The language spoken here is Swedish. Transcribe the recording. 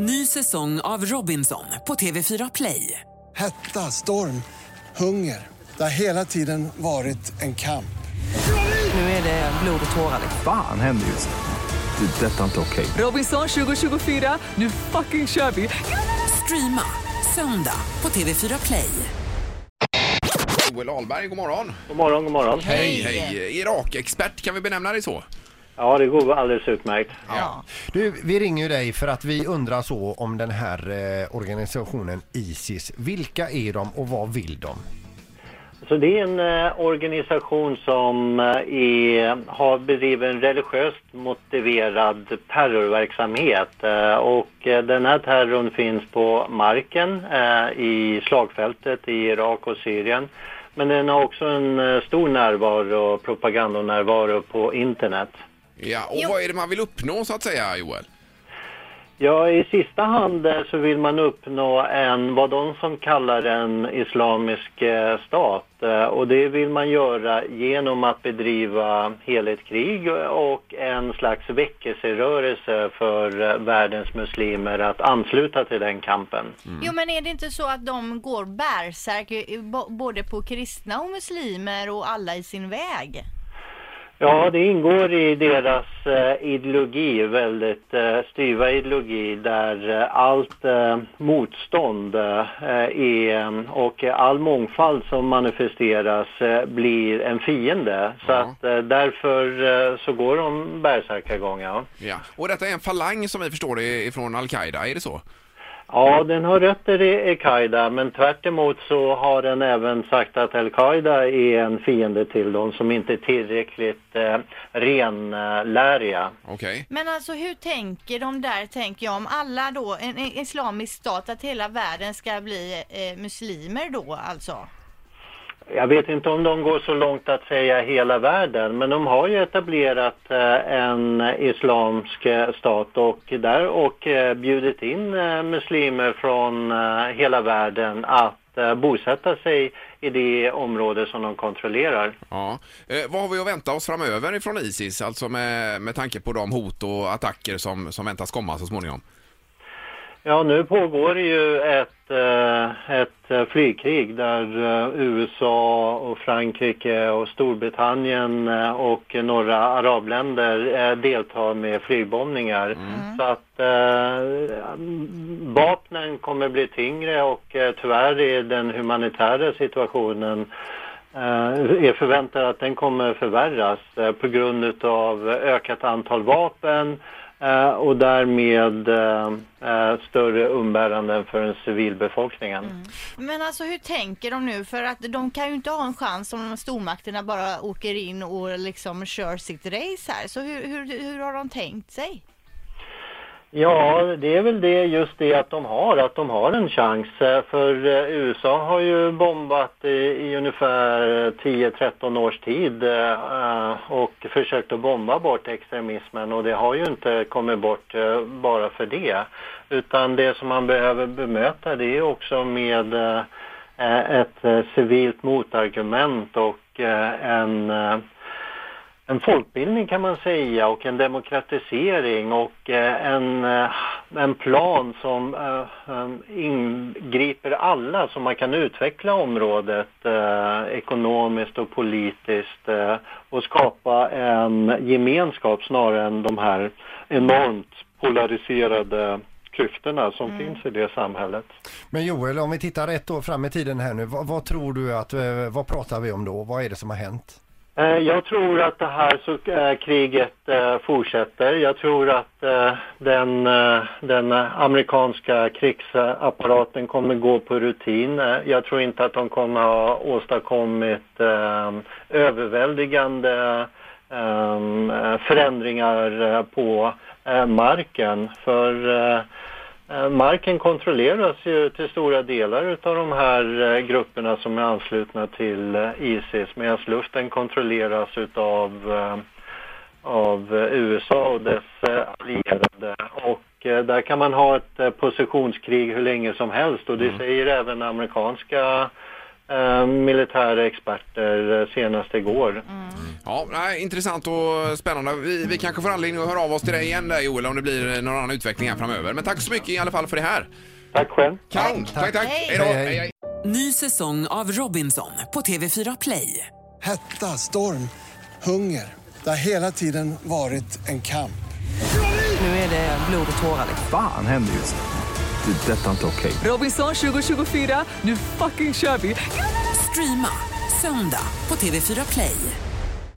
Ny säsong av Robinson på TV4 Play. Hetta, storm, hunger. Det har hela tiden varit en kamp. Nu är det blod och tårar. Fan händer just nu. Det. är Detta är inte okej. Robinson 2024, nu fucking kör vi! Streama söndag på TV4 Play. Joel Ahlberg, god morgon. God morgon, god morgon. Hej, hej. Irak-expert, kan vi benämna dig så? Ja, det går alldeles utmärkt. Ja. Du, vi ringer ju dig för att vi undrar så om den här eh, organisationen Isis. Vilka är de och vad vill de? Så det är en eh, organisation som eh, är, har bedrivit en religiöst motiverad terrorverksamhet. Eh, och den här terrorn finns på marken i slagfältet i Irak och Syrien. Men den har också en stor närvaro, propagandanärvaro på internet. Ja, och vad är det man vill uppnå så att säga, Joel? Ja, i sista hand eh, så vill man uppnå en, vad de som kallar en islamisk eh, stat. Eh, Och det vill man göra genom att bedriva heligt krig och en slags väckelserörelse för eh, världens muslimer att ansluta till den kampen. Jo men är det inte så att de går bärsärk eh, bo- både på kristna och muslimer och alla i sin väg? Ja, det ingår i deras eh, ideologi, väldigt eh, styva ideologi där eh, allt motstånd är, och all mångfald som manifesteras blir en fiende. Så Ja. att därför så går de bärsärkagång, ja. Ja. Och detta är en falang som vi förstår det är från Al-Qaida, är det så? Ja, den har rötter i Al-Qaida men tvärt emot så har den även sagt att Al-Qaida är en fiende till dem som inte är tillräckligt eh, renläriga. Okej. Men alltså hur tänker de där, tänker jag, om alla då, en, en islamisk stat, att hela världen ska bli eh, muslimer då alltså? Jag vet inte om de går så långt att säga hela världen, men de har ju etablerat eh, en islamsk eh, stat och där och eh, bjudit in muslimer från hela världen att bosätta sig i det område som de kontrollerar. Ja. Eh, vad har vi att vänta oss framöver ifrån Isis, alltså med, med tanke på de hot och attacker som, som väntas komma så småningom? Ja, nu pågår det ju ett, eh, ett eh, flygkrig där eh, USA och Frankrike och Storbritannien eh, och några arabländer deltar med flygbombningar. Så att eh, vapnen kommer bli tyngre och eh, tyvärr är den humanitära situationen eh, är förväntad att den kommer förvärras eh, på grund av ökat antal vapen Eh, och därmed eh, eh, större umbäranden för den civilbefolkningen. Mm. Men alltså hur tänker de nu? För att de kan ju inte ha en chans om stormakterna bara åker in och liksom kör sitt race här. Så hur, hur, hur har de tänkt sig? Ja, det är väl det just det att de har, att de har en chans. Eh, för eh, USA har ju bombat i, i ungefär eh, 10-13 års tid och försökt att bomba bort extremismen och det har ju inte kommit bort bara för det. Utan det som man behöver bemöta det är också med ett civilt motargument och en en folkbildning kan man säga och en demokratisering och eh, en, eh, en plan som eh, ingriper alla så man kan utveckla området ekonomiskt och politiskt och skapa en gemenskap snarare än de här enormt polariserade klyftorna som finns i det samhället. Men Joel, om vi tittar ett år fram i tiden här nu, vad, vad tror du att, vad pratar vi om då? Vad är det som har hänt? Eh, jag tror att det här så, äh, kriget äh, fortsätter. Jag tror att äh, den, den amerikanska krigsapparaten kommer gå på rutin. Jag tror inte att de kommer ha åstadkommit överväldigande förändringar på marken. För Marken kontrolleras ju till stora delar av de här eh, grupperna som är anslutna till eh, Isis medan luften kontrolleras utav eh, av eh, USA och dess eh, allierade. Och eh, där kan man ha ett eh, positionskrig hur länge som helst och det säger även amerikanska eh, militära experter eh, senast igår. Ja, nej, intressant och spännande. Vi, vi kanske får anledning att höra av oss till dig igen där Joel om det blir någon annan utveckling här framöver. Men tack så mycket i alla fall för det här. Tack själv. Kanon! Tack, tack. Hej. Hej då! Hej, hej. Ny säsong av Robinson på TV4 Play. Hetta, storm, hunger. Det har hela tiden varit en kamp. Nu är det blod och tårar. liksom. Fan händer just nu. Det. är Detta är inte okej. Robinson 2024, nu fucking kör vi! Streama söndag på TV4 Play.